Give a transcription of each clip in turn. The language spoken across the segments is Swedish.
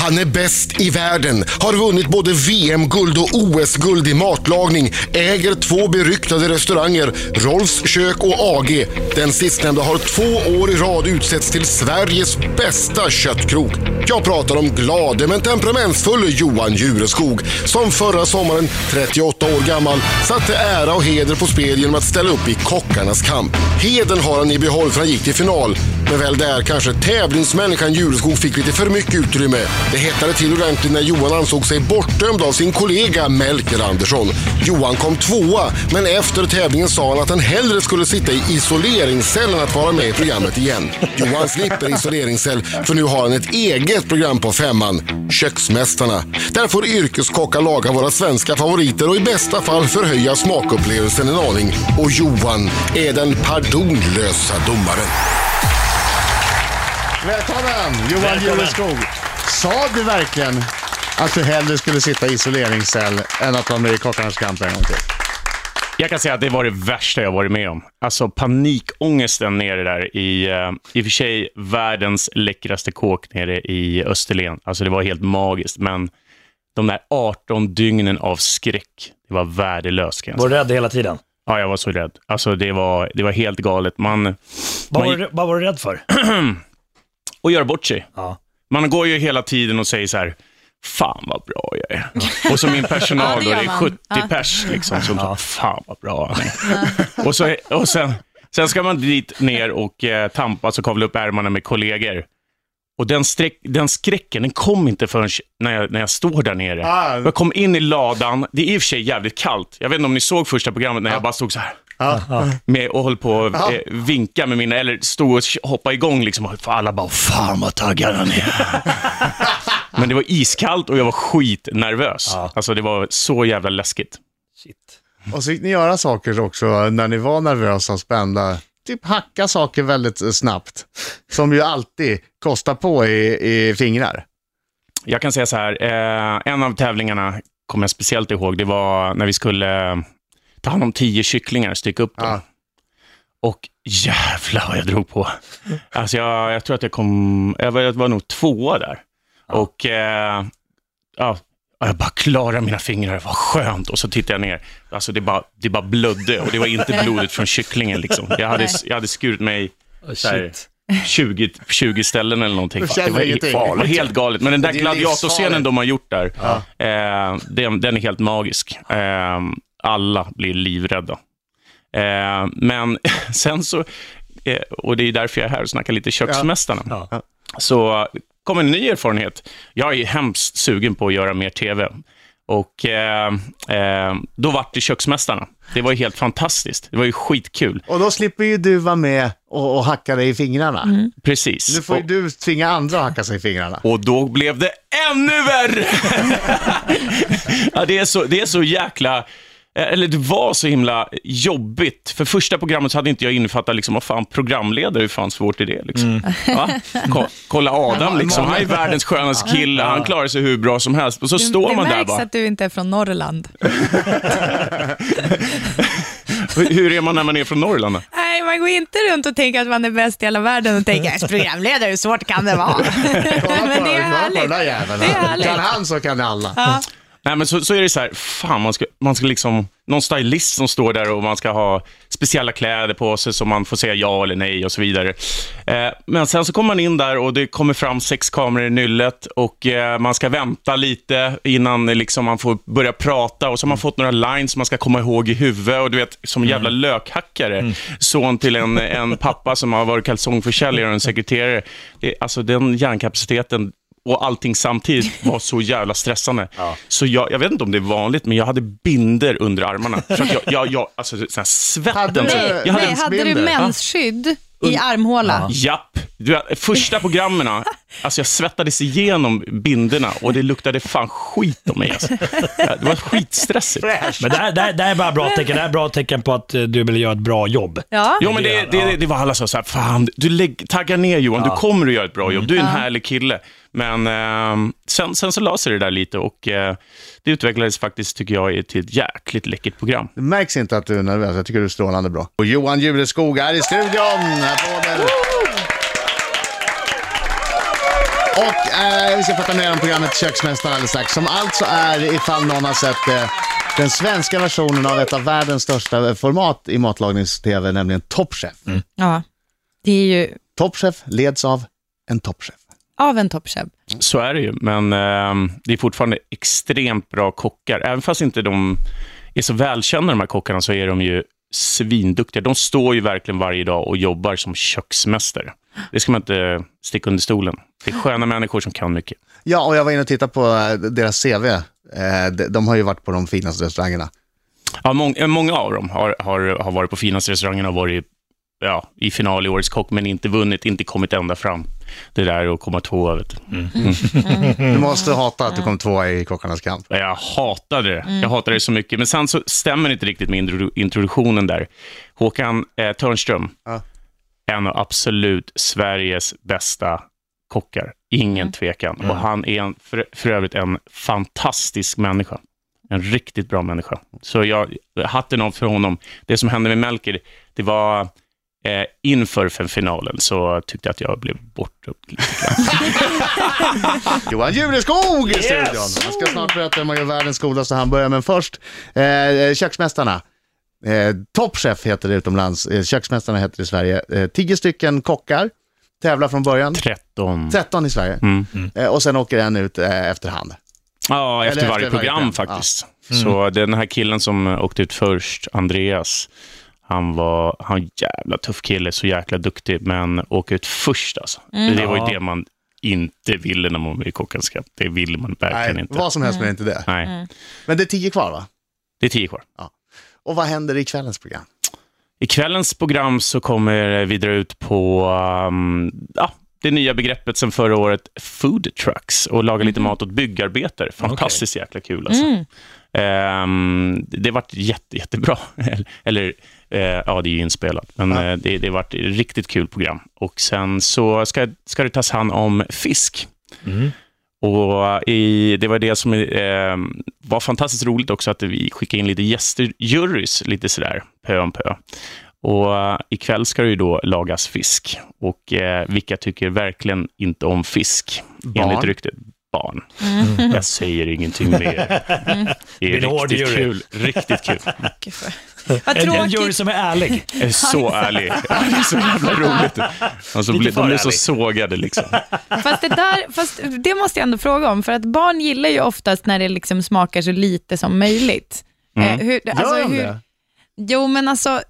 Han är bäst i världen, har vunnit både VM-guld och OS-guld i matlagning, äger två beryktade restauranger, Rolfs kök och AG. Den sistnämnda har två år i rad utsetts till Sveriges bästa köttkrog. Jag pratar om glade men temperamentsfulle Johan Jureskog som förra sommaren, 38 år gammal, satte ära och heder på spel genom att ställa upp i Kockarnas kamp. Heden har han i behåll för han gick till final. Men väl där kanske tävlingsmänniskan Jureskog fick lite för mycket utrymme. Det hettade till ordentligt när Johan ansåg sig bortdömd av sin kollega Melker Andersson. Johan kom tvåa, men efter tävlingen sa han att han hellre skulle sitta i isoleringscell än att vara med i programmet igen. Johan slipper isoleringscell, för nu har han ett eget program på femman, Köksmästarna. Där får yrkeskockar laga våra svenska favoriter och i bästa fall förhöja smakupplevelsen en aning. Och Johan är den pardonlösa domaren. Välkommen Johan. Jureskog. Sa du verkligen att du hellre skulle sitta i isoleringscell än att vara med i Kockarnas kamp en gång till? Jag kan säga att det var det värsta jag varit med om. Alltså panikångesten nere där i, uh, i och för sig världens läckraste kåk nere i Österlen. Alltså det var helt magiskt, men de där 18 dygnen av skräck, det var värdelöst. Var du rädd hela tiden? Ja, jag var så rädd. Alltså det var, det var helt galet. Man, Vad man var, du, vad var du rädd för? och gör bort sig. Ja. Man går ju hela tiden och säger så här, fan vad bra jag är. Och så min personal, Ja, det då, det är man. 70 Ja. pers liksom, som ja. fan vad bra han är. och så, och sen, sen ska man dit ner och eh, tampas och kavla upp ärmarna med kollegor. Och den, sträck, den skräcken, den kom inte förrän när jag, när jag står där nere. Ah. Jag kom in i ladan, det är i och för sig jävligt kallt. Jag vet inte om ni såg första programmet när jag bara stod så här. Med och höll på att eh, vinka med mina, eller stod och hoppa igång liksom. Och för alla bara, fan vad taggad han är. Men det var iskallt och jag var skitnervös. Ja. Alltså det var så jävla läskigt. Shit. Och så gick ni göra saker också när ni var nervösa och spända. Typ hacka saker väldigt eh, snabbt. Som ju alltid kostar på i, i fingrar. Jag kan säga så här, eh, en av tävlingarna kommer jag speciellt ihåg. Det var när vi skulle ta hand om tio kycklingar, stycka upp dem. Ja. Och jävlar vad jag drog på. Alltså jag, jag tror att jag kom, jag var, jag var nog tvåa där. Och eh, ja, jag bara klarade mina fingrar, vad skönt. Och så tittade jag ner, alltså det bara, det bara blödde och det var inte blodet från kycklingen. Liksom. Jag, hade, jag hade skurit mig Oh, shit. 20, 20 ställen eller någonting. Det var, ingenting. det var helt galet. Men den där gladiatorscenen de har gjort där, eh, den, den är helt magisk. Eh, alla blir livrädda. Eh, men sen så, eh, och det är därför jag är här och snackar lite Köksmästarna, Ja. så kom en ny erfarenhet. Jag är hemskt sugen på att göra mer tv. Och eh, eh, då vart det Köksmästarna. Det var ju helt fantastiskt. Det var ju skitkul. Och då slipper ju du vara med och, och hacka dig i fingrarna. Precis. Nu får ju Och- du tvinga andra att hacka sig i fingrarna. Och då blev det ännu värre! ja, det, är så, det är så jäkla... eh, Eller det var så himla jobbigt. För första programmet så hade inte jag innefattat, liksom, vad fan, programledare, hur fan svårt är det? Liksom? Va? Ko- kolla Adam, liksom. han är världens skönaste kille, han klarar sig hur bra som helst. Och så står det man där märks bara, att du inte är från Norrland. hur är man när man är från Norrland? då? Nej, man går inte runt och tänker att man är bäst i hela världen och tänker att programledare, hur svårt kan det vara? Kolla Men det är kolla på den där härligt. jäveln. Det är härligt. Kan han så kan alla. Ja. Nej, men så, så är det så här, fan, man ska, man ska liksom, någon stylist som står där och man ska ha speciella kläder på sig så man får säga ja eller nej och så vidare. Eh, men sen så kommer man in där och det kommer fram sex kameror i nyllet och eh, man ska vänta lite innan liksom, man får börja prata och så har man fått några lines som man ska komma ihåg i huvudet och du vet, som jävla lökhackare, son till en, en pappa som har varit kalsongförsäljare och en sekreterare. Det, alltså den hjärnkapaciteten och allting samtidigt var så jävla stressande. Så jag, jag vet inte om det är vanligt, men jag hade binder under armarna. Så att jag, jag, jag, alltså sån här svetten. Hade så- du- jag hade, Nej, hade du mensskydd i armhåla? Japp. Du, första programmen, alltså jag svettades igenom binderna och det luktade fan skit om mig. Alltså. Det var skitstressigt. Men det här, det, här, det här är bara bra tecken. Det här är bra tecken på att eh, du vill göra ett bra jobb. Ja. Jo, men det, det, det var alla som sa, fan, du lägg, tagga ner Johan, du kommer att göra ett bra jobb, du är en härlig kille. Men eh, sen, sen så la sig det där lite och eh, det utvecklades faktiskt, tycker jag, till ett jäkligt läckert program. Det märks inte att du är nervös, jag tycker du är strålande bra. Och Johan Jureskog är i studion! Applåder! Och eh, vi ska prata mer om programmet Köksmästaren alldeles strax, som alltså är, ifall någon har sett eh, den svenska versionen av ett av världens största format i matlagnings-tv, nämligen Top Chef. Ja, det är ju Top Chef leds av en toppchef. av en toppchef. Så är det ju, men eh, det är fortfarande extremt bra kockar. Även fast inte de är så välkända, de här kockarna, så är de ju svinduktiga. De står ju verkligen varje dag och jobbar som köksmästare. Det ska man inte sticka under stolen. Det är sköna människor som kan mycket. Ja, och jag var inne och tittade på eh, deras CV. Eh, de, har ju varit på de finaste restaurangerna. Ja, mång, eh, många av dem har, har, har varit på finaste restaurangerna och varit ja, i final i Årets Kock, men inte vunnit, inte kommit ända fram. Det där att komma tvåa, vet du. Du måste hata att du kom tvåa i Kockarnas kamp. Jag hatade det. Jag hatade det så mycket. Men sen så stämmer det inte riktigt med introdu- introduktionen där. Håkan eh, Törnström, Ja. en av absolut Sveriges bästa kockar. Ingen tvekan. Och han är en, för, för övrigt en fantastisk människa. En riktigt bra människa. Så jag, hatten av för honom. Det som hände med Melker, det var eh, inför för finalen så tyckte jag att jag blev bortdömd lite grann. Johan Jureskog i Yes! studion. Han ska snart berätta hur man gör världens godaste hamburgare, men först eh, Köksmästarna. Eh, Toppchef heter det utomlands, eh, Köksmästarna heter det i Sverige. Eh, tio stycken kockar tävlar från början, 13. 13 i Sverige. Mm. Eh, och sen åker en ut eh, efterhand. Ja, efter Eller varje efter varje program program, faktiskt. Så den här killen som åkte ut först, Andreas, han var han jävla tuff kille, så jäkla duktig, men åka ut först alltså. Det var ju Ja. det man inte ville när man var i Kockens Cup. Det ville man verkligen Nej, inte. vad som helst men inte det. Nej, Men det är tio kvar va? det är tio kvar. Och vad händer i kvällens program? I kvällens program så kommer vi dra ut på um, ja, det nya begreppet sen förra året, food trucks, och laga lite mat åt byggarbetare. Fantastiskt jäkla kul alltså. Ehm, det vart jätte, jättebra. Eller, eh, ja, det är ju inspelat, men Ja. eh, det, det vart ett riktigt kul program. Och sen så ska, ska det tas hand om fisk. Och i, det var det som eh, var fantastiskt roligt också, att vi skickade in lite gäster, jurys, lite sådär, pö om pö. Och eh, ikväll ska det ju då lagas fisk. Och eh, vilka tycker verkligen inte om fisk, Barn. enligt ryktet? Barn. Jag säger ingenting mer. Det är blir riktigt kul. Riktigt kul. Vad En, en jury som är ärlig. Jag är så ärlig. Det är så jävla roligt. Alltså, blir- de är så sågade liksom. Fast det, där, fast det måste jag ändå fråga om, för att barn gillar ju oftast när det liksom smakar så lite som möjligt. Eh, hur, alltså, Gör de hur, det? Jo, men alltså,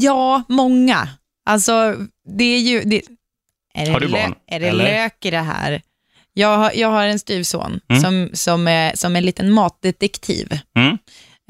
ja, många. Alltså, det är ju... Det, är det Har du lö- barn? Är det Eller? lök i det här? Jag har, jag har en styvson Mm. som, som, är, som en liten matdetektiv. Mm.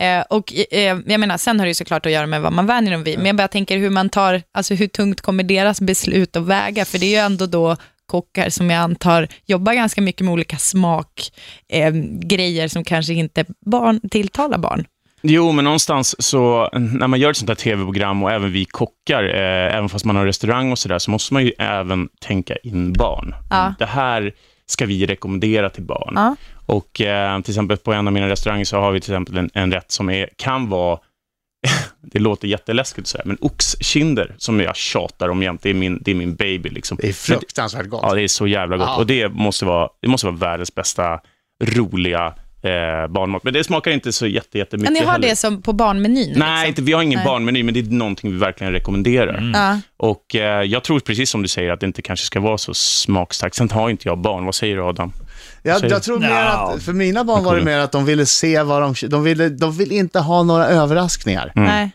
Eh, och eh, jag menar, sen har det ju såklart att göra med vad man vänjer dem vid, men jag bara tänker hur man tar, alltså hur tungt kommer deras beslut att väga? För det är ju ändå då kockar som jag antar jobbar ganska mycket med olika smakgrejer eh, som kanske inte barn, tilltalar barn. Jo, men någonstans så, när man gör ett sånt här tv-program och även vi kockar, eh, även fast man har restaurang och sådär, så måste man ju även tänka in barn. Ja. Det här ska vi rekommendera till barn. Ja. Och eh, till exempel på en av mina restauranger så har vi till exempel en, en rätt som är, kan vara, det låter jätteläskigt så här, men oxkinder som jag tjatar om jämt, det är min, det är min baby. Liksom. Det är fruktansvärt gott. Ja, det är så jävla gott. Ja. Och det måste, vara, det måste vara världens bästa, roliga eh, barnmat. Men det smakar inte så jätte, jättemycket Men ni har heller. det som på barnmenyn? Nej, liksom. inte, vi har ingen Nej. barnmeny, men det är någonting vi verkligen rekommenderar. Ja. Och eh, jag tror precis som du säger att det inte kanske ska vara så smakstarkt. Sen har inte jag barn. Vad säger du Adam? Jag, jag tror mer att, för mina barn var det mer att de ville se vad de, de ville, de vill inte ha några överraskningar. Mm. Nej.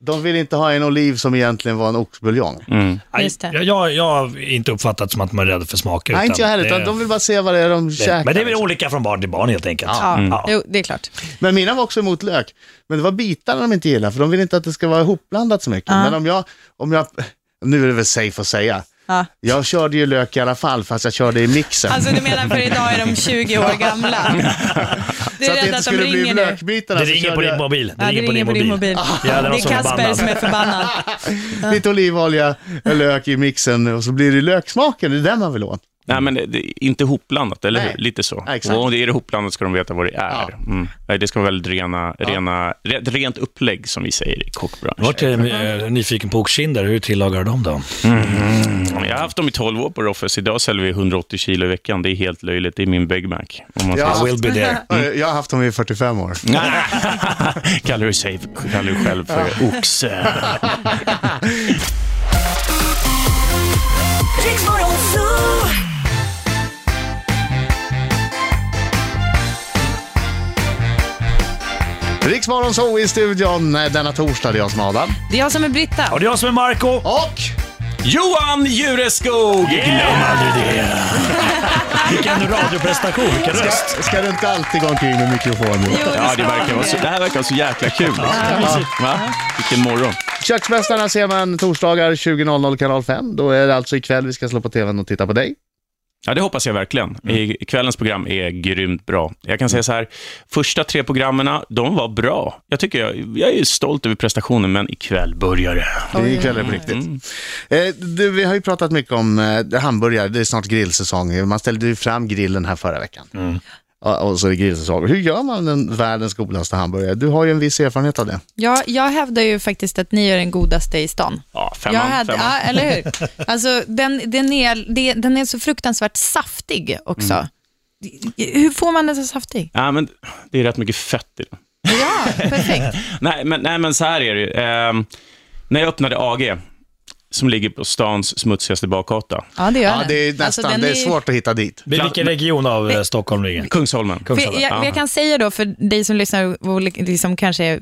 De vill inte ha en oliv som egentligen var en oxbuljong. Mm. Just det. Jag, jag, jag har inte uppfattat som att man är rädd för smaker. Nej, inte jag heller, det- utan de vill bara se vad det är de det, käkar. Men det är väl liksom. olika från barn till barn helt enkelt. Ja, Mm. Jo, det är klart. Men mina var också emot lök. Men det var bitarna de inte gillade, för de vill inte att det ska vara ihopblandat så mycket. Ja. Men om jag, om jag, nu är det väl safe att säga, Ja. jag körde ju lök i alla fall, fast jag körde i mixen. Alltså du menar för idag är de 20 år gamla? Du så är att det inte att de skulle bli ringer nu? lökbitarna. Det så ringer på din mobil. Det Ja, det ringer på din mobil. Ja, Ja, det är Kasper som är förbannad. Lite olivolja, lök i mixen och så blir det löksmaken, det är den man vill åt. Nej, men det, det är inte hopblandat, eller Nej. hur? Lite så. Ja, och är det hopblandat ska de veta vad det är. Ja. Mm. Nej, Det ska vara väldigt rena, rena, re- ett rent upplägg, som vi säger i kockbranschen. Vart är eh, nyfiken på oxkinder. Hur tillagar de då? Mm. Jag har haft dem i 12 år på Roffes. Idag säljer vi 180 kilo i veckan. Det är helt löjligt. Det är min Big Mac. Om man Ja. I will be there. Jag har haft dem i 45 år. kallar du sig kallar du själv för oxe. Riksmorgon Riksmorgon så i studion denna torsdag. Det är jag som är Adam. Det är jag som är Britta. Och det är jag som är Marco. Och Johan Jureskog! Glöm aldrig det. Vilken radioprestation, vilken röst. ska, ska du inte alltid gå omkring med mikrofon nu? Jo, Ja, det, verkar vara så, det här verkar vara så jäkla kul. Liksom. Va? Vilken morgon. Köksmästarna ser man torsdagar 20.00 kanal 5. Då är det alltså ikväll vi ska slå på tvn och titta på dig. Ja, det hoppas jag verkligen. I, kvällens program är grymt bra. Jag kan säga så här, första tre programmen, de var bra. Jag tycker jag, jag är stolt över prestationen, men ikväll börjar det. Det är ikväll är det på riktigt. Eh, du, vi har ju pratat mycket om eh, hamburgare, det är snart grillsäsong. Man ställde ju fram grillen här förra veckan. Ja, och så är det grillsäsong. Hur gör man den världens godaste hamburgare? Du har ju en viss erfarenhet av det. Ja, jag hävdar ju faktiskt att ni är den godaste i stan. Ja, Jag femman, hade, femman. ja, eller hur? Alltså, den, den, är, den är så fruktansvärt saftig också. Hur får man den så saftig? Ja, men det är rätt mycket fett i den. Ja, perfekt. Nej, men, nej, men så här är det ju. Ehm, när jag öppnade AG, som ligger på stans smutsigaste bakgata, Ja, det gör Ja, den. det är nästan, Alltså, den det är svårt att hitta dit. Vilken region av eh, Stockholm ligger? Kungsholmen. För jag, Ja. jag kan säga då för dig som lyssnar och liksom kanske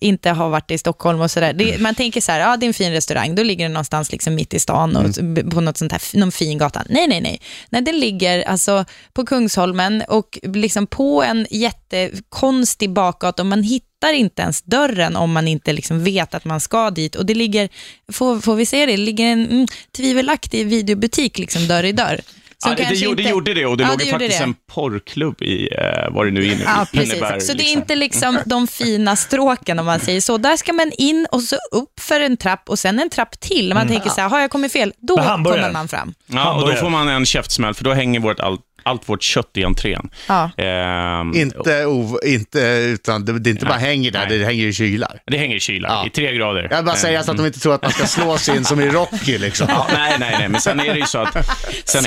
inte har varit i Stockholm och sådär. Det- Man tänker så här, ja det är en fin restaurang, då ligger den någonstans liksom mitt i stan och på något sånt här, någon fin gata. Nej, nej, nej. Nej, den ligger alltså på Kungsholmen och liksom på en jättekonstig bakgata och man hittar inte ens dörren om man inte liksom vet att man ska dit. Och det ligger, får, får vi se det, det ligger en mm, tvivelaktig videobutik liksom dörr i dörr. Som Ja, det, gjorde, inte- det gjorde det och det Ja, låg det faktiskt det. en porrklubb i eh, vad det nu in, Ja, precis. innebär. så det är liksom. inte liksom de fina stråken om man säger så. Där ska man in och så upp för en trapp och sen en trapp till. Man tänker så här, har jag kommit fel? Då kommer man fram. Ja, och då får man en käftsmäll, för då hänger vårt, allt, allt vårt kött i entrén. Ja. Ehm, Inte, ov, inte utan det, det inte bara hänger där, Nej. det hänger i kylar. Det hänger i kylan, Ja. i tre grader. Jag vill bara säga så att de inte tror att man ska slå sig in som i Rocky liksom. Ja, nej, nej, nej, men sen är det ju så att... Sen,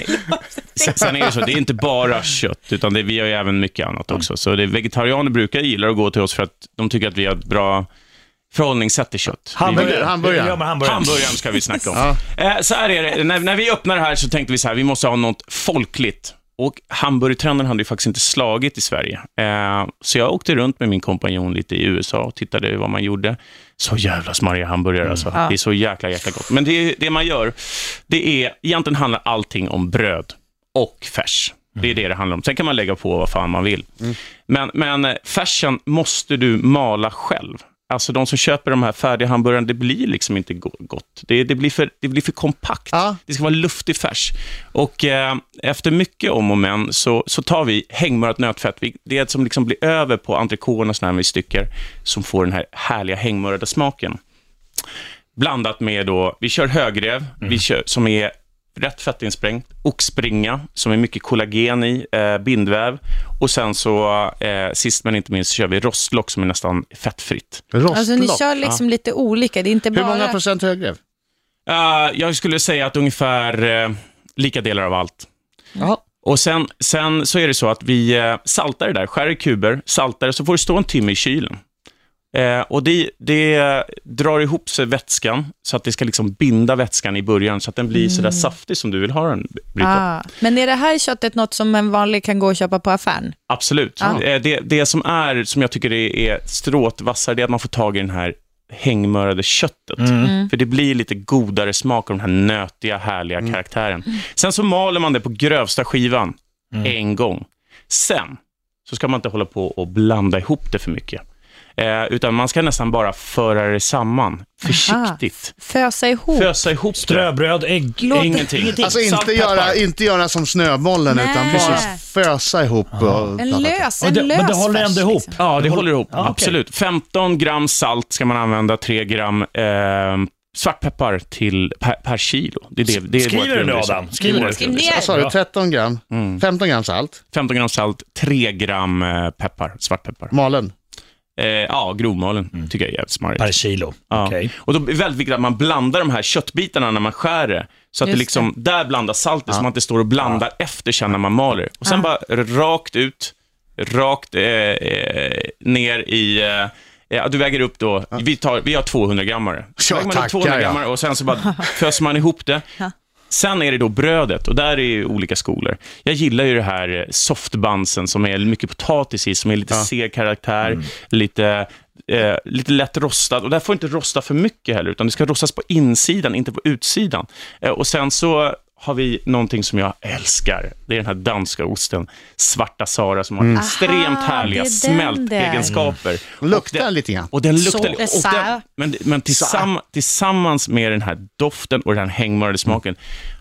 sen, sen är det så, det är inte bara kött, utan det, vi har ju även mycket annat också. Så det, vegetarianer brukar gilla att gå till oss för att de tycker att vi har ett bra förhållningssätt till kött. Vi- Hamburgare. hamburgare. Hur gör man hamburgare? Hamburgaren ska vi snacka om. eh, så här är det, när, när vi öppnade det här så tänkte vi så här, vi måste ha något folkligt. Och hamburgertrenden hade ju faktiskt inte slagit i Sverige. Eh, så jag åkte runt med min kompanjon lite i USA och tittade vad man gjorde. Så jävla smarriga hamburgare alltså. Ja. Det är så jäkla, jäkla gott. Men det, det man gör, det är, egentligen handlar allting om bröd och färs. Det är det det handlar om. Sen kan man lägga på vad fan man vill. Men, men eh, färsen måste du mala själv. Alltså de som köper de här färdiga hamburgarna, det blir liksom inte go- gott. Det, det, blir, för, det blir för kompakt. Ja. Det ska vara luftig färs. Och eh, efter mycket om och men så, så tar vi hängmörat nötfett. Vi, det som liksom blir över på entrecôterna såna här med stycken, som får den här härliga hängmörade smaken. Blandat med då, vi kör högrev, vi kör, som är rätt fettinsprängt, oxspringa, som är mycket kollagen i, eh, bindväv. Och sen så, eh, sist men inte minst, så kör vi rostlock som är nästan fettfritt. Alltså ni Rostlock. kör liksom lite olika, det är inte Hur bara... många procent högrev? Eh, jag skulle säga att ungefär eh, lika delar av allt. Ja. Och sen, sen så är det så att vi eh, saltar det där, skär i kuber, saltar det, så får det stå en timme i kylen. Eh, och det, det drar ihop sig vätskan, så att det ska liksom binda vätskan i början, så att den blir sådär saftig som du vill ha den. Ah. Men är det här köttet något som en vanlig kan gå och köpa på affären? Absolut. Ja. Eh, Det, det som är, som jag tycker är, är strået vassare, det är att man får tag i den här hängmörade köttet. För det blir lite godare smak av den här nötiga, härliga karaktären. Sen så maler man det på grövsta skivan en gång. Sen så ska man inte hålla på och blanda ihop det för mycket. Eh, utan man ska nästan bara föra det samman, försiktigt. Fösa ihop? Fösa ihop det. Ströbröd, ägg, Låter- Ingenting. Alltså inte göra, inte göra som snöbollen Nej. utan bara fösa ihop. Och En lös, en Men det, lös men det håller ändå ihop. liksom. Ja, det håller ihop. Ja, okej. Absolut. 15 gram salt ska man använda, 3 gram eh, svartpeppar till per, per kilo. Det är det, det är Skriver du nu. Adam? Skriver du? Skriv ner. Vad sa du? 13 gram? Mm. 15 gram salt? 15 gram salt, 3 gram eh, peppar, svartpeppar. Malen? Eh, ja, grovmalen tycker jag är jävligt smarrigt. Per kilo. Ja. Okej. Och då är det väldigt viktigt att man blandar de här köttbitarna när man skär det. Så att det liksom, där blandas saltet så man inte står och blandar efter sen när man maler. Och sen bara rakt ut, rakt eh, eh, ner i... Eh, Ja, du väger upp då, vi, tar, vi har 200 grammare. Så Ja, väger man upp tackar, 200 ja. grammar och sen så bara föser man ihop det. Sen är det då brödet och där är ju olika skolor. Jag gillar ju det här softbansen som är mycket potatis i, som är lite seg karaktär, lite, eh, lite lätt rostad. Och där får inte rosta för mycket heller, utan det ska rostas på insidan, inte på utsidan. Eh, och sen så har vi någonting som jag älskar. Det är den här danska osten, Svarta Sara, som har extremt Aha, härliga smältegenskaper. Och Luktar den- lite grann. och den luktar... Så- och den, men men tillsamm, tillsammans med den här doften och den här hängmörade smaken,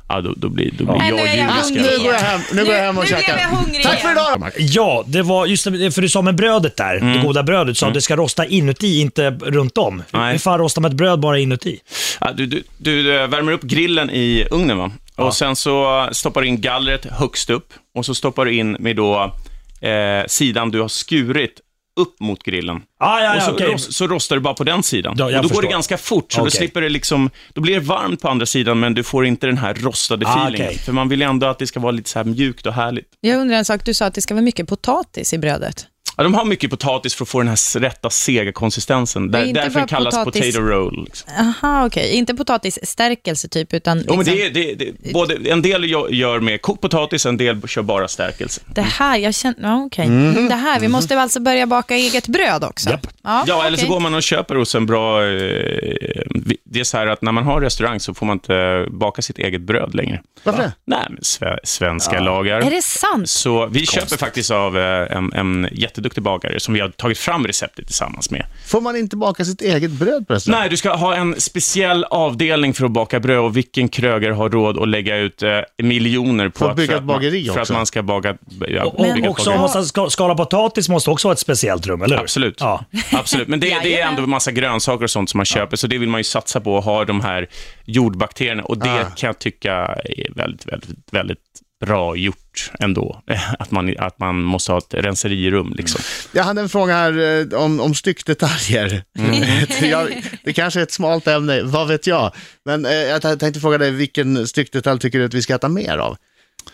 ja, då, då blir, då blir är jag jag judisk. Nu går jag hem, nu går jag hem och Nu- käkar. jag Tack för idag. Ja, det var just det, för du sa med brödet där, det goda brödet, sa att det ska rosta inuti, inte runt om. Nej. Hur fan rostar man ett bröd bara inuti? Ja, du, du, du eh, värmer upp grillen i ugnen, va? Och sen så stoppar du in gallret högst upp och så stoppar du in med då eh, sidan du har skurit upp mot grillen. Ah, ja, och ja, så, okej. ros, så rostar du bara på den sidan. Ja, jag och då går förstår. det ganska fort, så då Okej. slipper det liksom, då blir det varmt på andra sidan, men du får inte den här rostade Ah, feelingen. okej. För man vill ju ändå att det ska vara lite så här mjukt och härligt. Jag undrar en sak, du sa att det ska vara mycket potatis i brödet. Ja, de har mycket potatis för att få den här rätta sega konsistensen. Där, därför kallas potatis. potato roll. Liksom. Aha, okej. Inte potatisstärkelse typ, utan Jo, men liksom, det är, det, det, både, en del gör- med kokt potatis, en del kör bara stärkelse. det här, jag känner, ja, okej. Mm. Det här, vi måste alltså börja baka eget bröd också. Japp. Ja, eller så går man och köper hos en bra... Eh, det är så här att när man har restaurang så får man inte baka sitt eget bröd längre. Varför det? Nej, men sve, svenska lagar. Är det sant? Så vi köper faktiskt av eh, en, en jätteduktig bagare som vi har tagit fram receptet tillsammans med. Får man inte baka sitt eget bröd på restaurang? Nej, du ska ha en speciell avdelning för att baka bröd och vilken krögare har råd att lägga ut eh, miljoner på För att bygga ett man, bageri för att man ska baka, ja, Och, bygga och ett också man ska skala potatis måste också ha ett speciellt rum, eller hur? Absolut. Ja. Absolut. Men det, det är ändå en massa grönsaker och sånt som man köper, så det vill man ju satsa på att ha de här jordbakterierna. Och det Ah. kan jag tycka är väldigt, väldigt, väldigt bra gjort ändå. Att man, att man måste ha ett renserirum liksom. Jag hade en fråga här eh, om, om styckdetaljer. Mm. jag, det kanske är ett smalt ämne, vad vet jag. Men eh, jag tänkte fråga dig, vilken styckdetalj tycker du att vi ska äta mer av?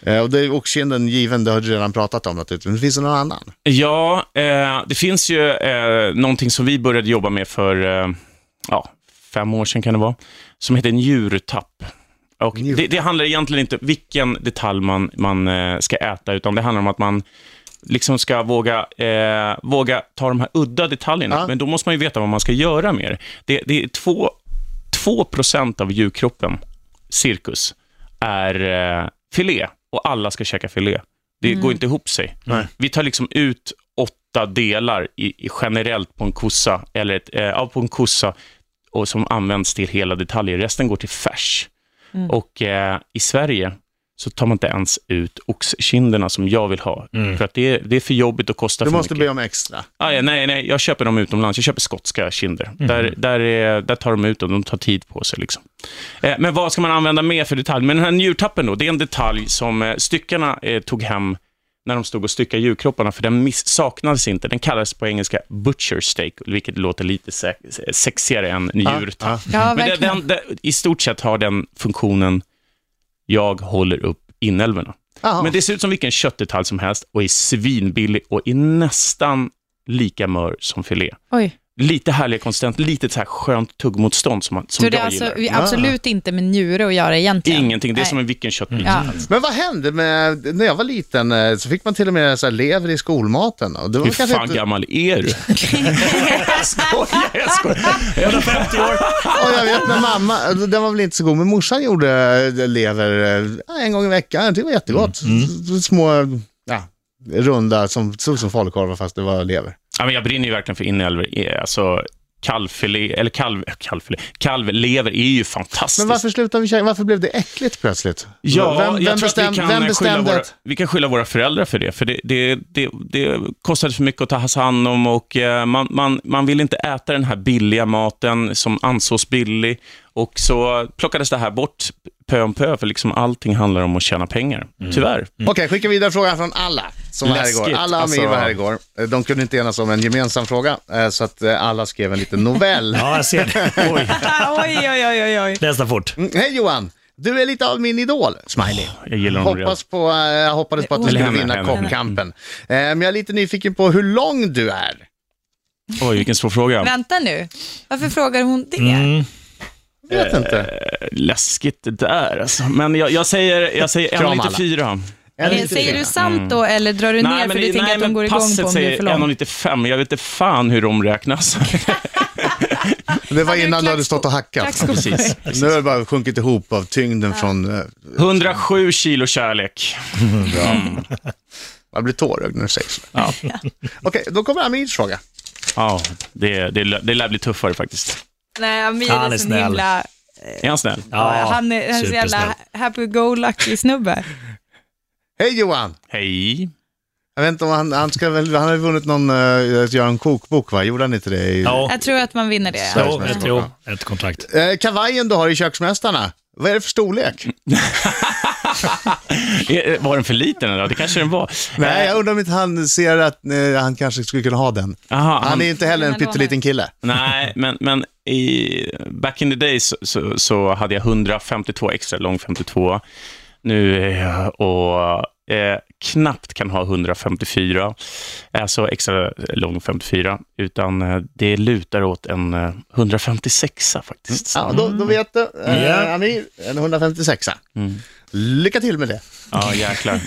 Eh, och det är oxkinden given, det har du redan pratat om naturligtvis. Men finns det någon annan? Ja, eh, det finns ju eh, någonting som vi började jobba med för eh, ja, fem år sedan kan det vara, som heter njurtapp. Och det, det handlar egentligen inte om vilken detalj man, man eh, ska äta, utan det handlar om att man liksom ska våga, eh, våga ta de här udda detaljerna. Ja. Men då måste man ju veta vad man ska göra med det. Det, det är två, 2 av djurkroppen, cirkus, är eh, filé och alla ska käka filé. Det går inte ihop sig. Nej. Vi tar liksom ut åtta delar i, i generellt på en kossa, eller ett, eh, på en kossa och som används till hela detaljer. Resten går till färs. Och eh, i Sverige så tar man inte ens ut oxkinderna som jag vill ha. För att det är, det är för jobbigt och kostar Du för måste mycket. be om extra. Ah, ja, nej, nej, jag köper dem utomlands. Jag köper skotska kinder. Där, där, är, där tar de ut dem, de tar tid på sig. Liksom. Eh, men vad ska man använda mer för detalj? Men den här njurtappen då, det är en detalj som eh, styckarna eh, tog hem när de stod och styckade djurkropparna, för den miss- saknades inte. Den kallades på engelska butcher steak, vilket låter lite se- sexigare än. Ja, Ja, Men det, den, den, i stort sett har den funktionen, jag håller upp inälvorna. Men det ser ut som vilken köttdetalj som helst och är svinbillig och är nästan lika mör som filé. Oj. Lite härligare konsistent, lite så här skönt tuggmotstånd som, man- som Så det jag är alltså gillar. vi- absolut inte med njure att göra egentligen? Ingenting, det är Nej. som en vilken köttbit Ja. som helst. Men vad hände med, när jag var liten eh, så fick man till och med så här lever i skolmaten. Och det var Hur kanske fan inte, gammal är du? jag skojar, jag skojar. 150 år. och jag vet när mamma, den var väl inte så god, men morsan gjorde eh, lever eh, en gång i veckan. Det var jättegott. S- Små, ja, runda, som såg som falukorvar fast det var lever. Ja, men jag brinner ju verkligen för inälvor. Eh, Alltså, kalvfilé, eller kalv, kalvfilé, kalvlever är ju fantastiskt. Men varför slutade vi käka? Varför blev det äckligt plötsligt? Ja, vem, vem, jag tror bestäm, att vi kan, vem bestämde våra, vi kan skylla våra föräldrar för det. För det, det, det, det kostade för mycket att ta hand om och eh, man, man, man ville inte äta den här billiga maten som ansågs billig. Och så plockades det här bort pö om pö, för liksom allting handlar om att tjäna pengar. Tyvärr. Okej, skicka vidare frågan från alla som var här Läskigt, igår. Alla alltså. Var här igår. De kunde inte enas om en gemensam fråga, eh, så att eh, alla skrev en liten novell. Ja, jag ser det. Oj, oj, oj, oj, oj, nästan fort. Mm, Hej Johan! Du är lite av min idol, Smiley. Jag gillar honom. Hoppas på, eh, jag hoppades på att du skulle vinna kockkampen. Men jag är lite nyfiken på hur lång du är. Oj, vilken svår fråga. Vänta nu, varför frågar hon det? Mm. Jag vet inte. Eh, Läskigt det där alltså. Men jag, jag säger, jag säger Kram alla. 1,94. En Eh, lite Säger du sant då eller drar du ner för du tänker att de går igång passet på om du är säger för lång? 1,95. Jag vet inte fan hur de räknas. Det var innan du hade stått och hackat. på Precis. Nu har det bara sjunkit ihop av tyngden från... eh, 107 kilo kärlek. Jag blir tårögd när du säger så. Ja, Okej, då kommer Amirs fråga. ja det, det, det lär bli tuffare faktiskt. Nej, Amir Han är är så snäll. himla... Är han snäll? Ja, han är, han är så jävla happy-go-lucky-snubbe. Hej Johan! Hej. Jag vet inte om han, han ska väl, han har vunnit någon, uh, att göra en kokbok va? Gjorde han inte det? I, Ja, Jag tror att man vinner det. Jo, ett, ett kontrakt. Eh, kavajen du har i Köksmästarna, vad är det för storlek? Eh, Var den för liten eller? Det kanske den var. Nej, jag undrar om inte han ser att eh, han kanske skulle kunna ha den. Aha, Han är ju inte heller en Han pytteliten kille. Nej, men, men i, back in the days så, så, så hade jag 152 extra, lång 52. Nu är jag och eh, knappt kan ha 154, alltså extra lång 54, utan eh, det lutar åt en eh, 156 faktiskt. Ja, då, då vet du. Eh, Ja. Amir, en 156 Mm. Lycka till med det. Ja, jäklar.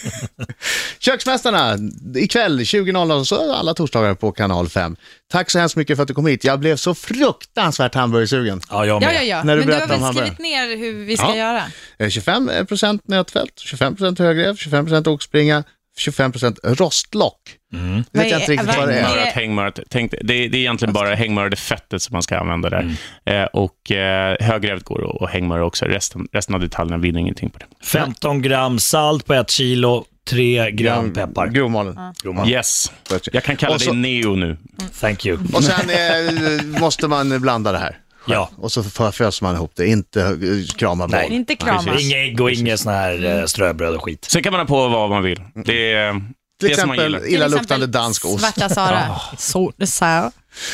Köksmästarna, ikväll 20.00 så är alla torsdagar på kanal 5. Tack så hemskt mycket för att du kom hit. Jag blev så fruktansvärt hamburgersugen. Ja, jag Ja, med. ja, ja. När du Men du har väl skrivit ner hur vi ska Ja. göra? Eh, 25% nötfält, 25% högrev, 25% oxbringa, 25% rostlock. Mm. Det vet jag inte är- riktigt vad det är- är. Hängmörat. Tänk, det, det är egentligen bara hängmörade fettet som man ska använda där. Eh, och eh, högrevet går att hängmöra också. Resten, resten av detaljerna vinner ingenting på det. 15 gram salt på ett kilo, 3 gram peppar. Grovmalen. Grovmal. Yes. Jag kan kalla så- dig Neo nu. Thank you. Och sen eh, måste man blanda det här. Ja. Och så föser man ihop det, inte eh, krama boll. Nej. Inte kramas. Inget ägg och inget sån här eh, ströbröd och skit. Sen kan man ha på vad man vill. Det är Till det som man exempel illaluktande dansk ost. Svarta Sara. Jag.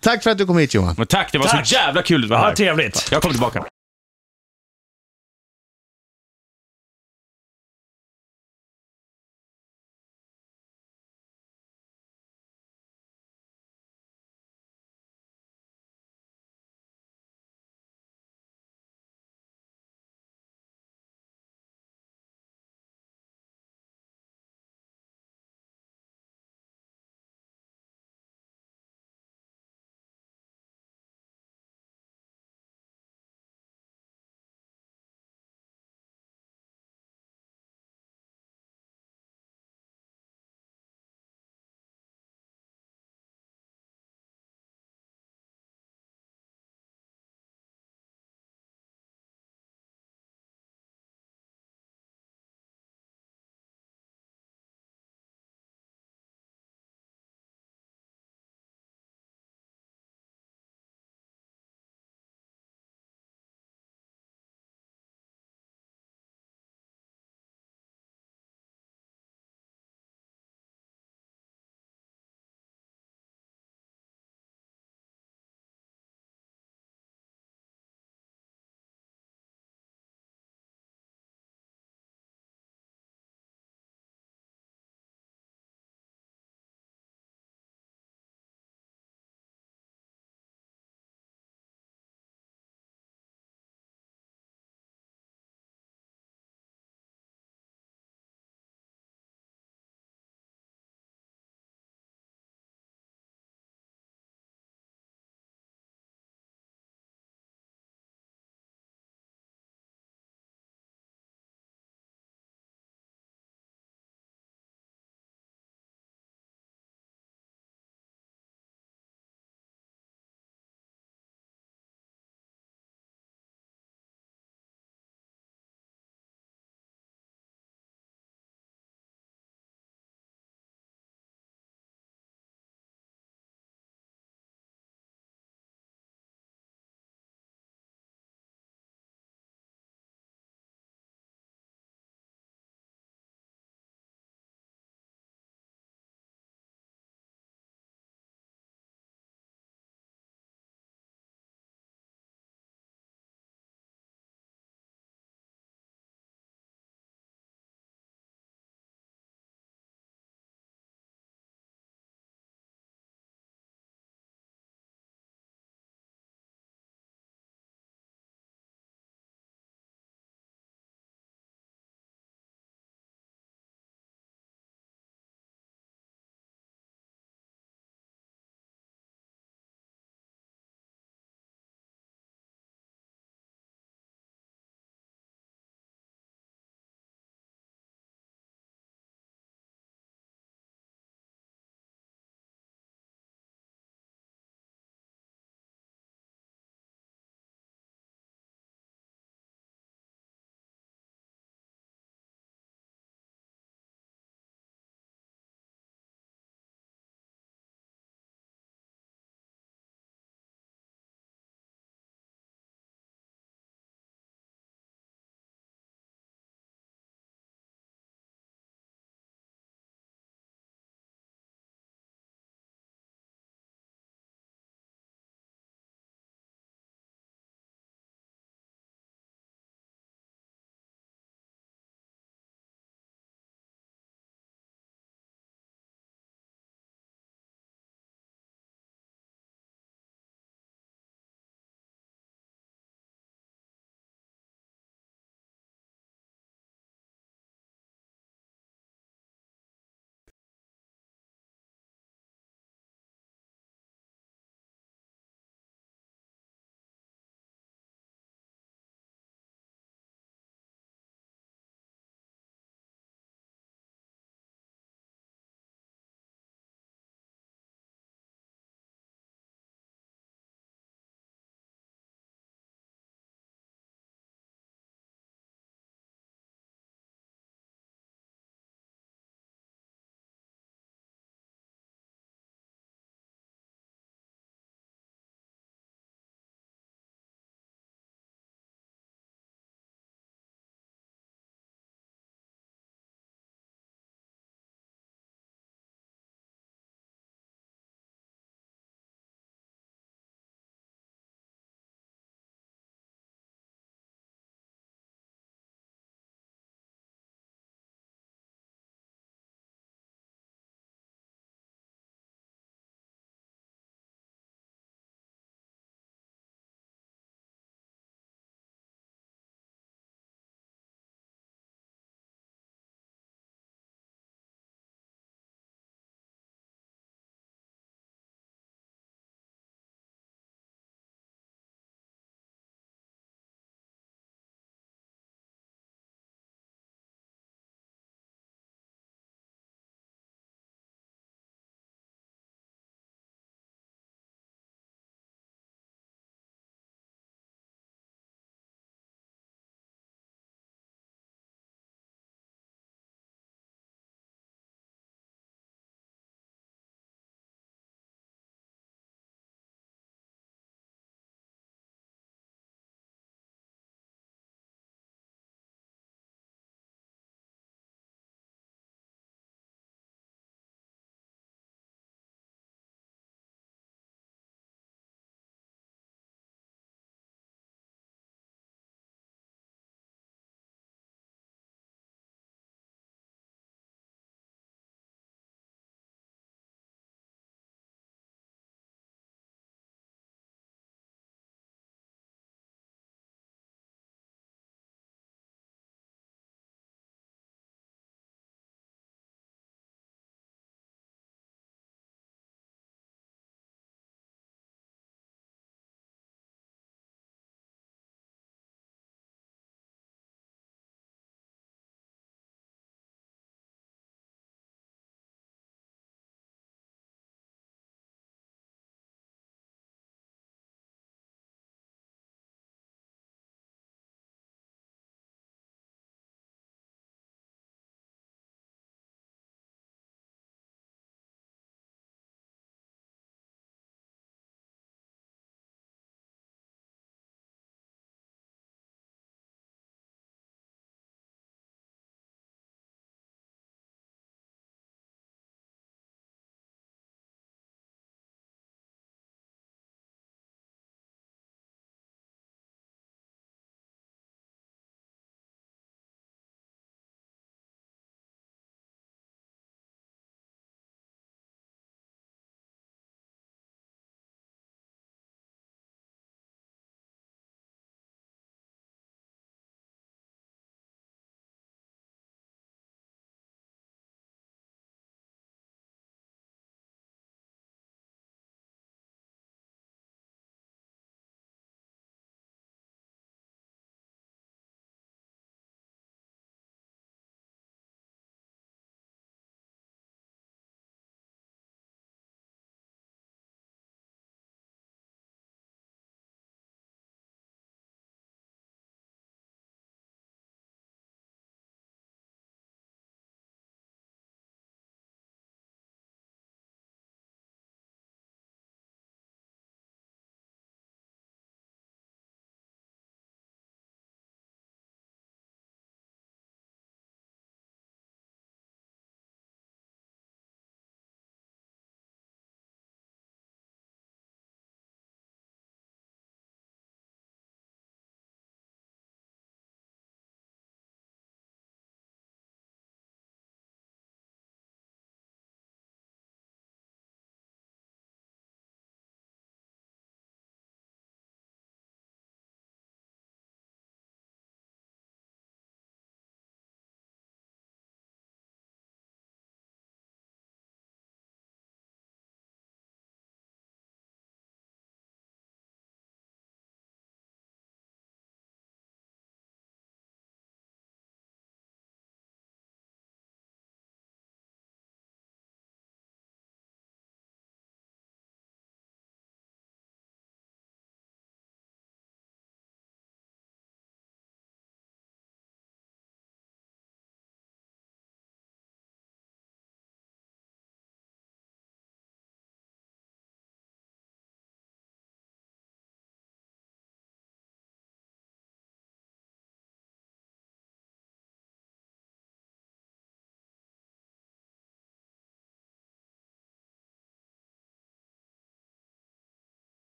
Tack för att du kom hit Johan. Men tack, det var Tack. så jävla kul att vara Ja, här. trevligt. Jag kommer tillbaka.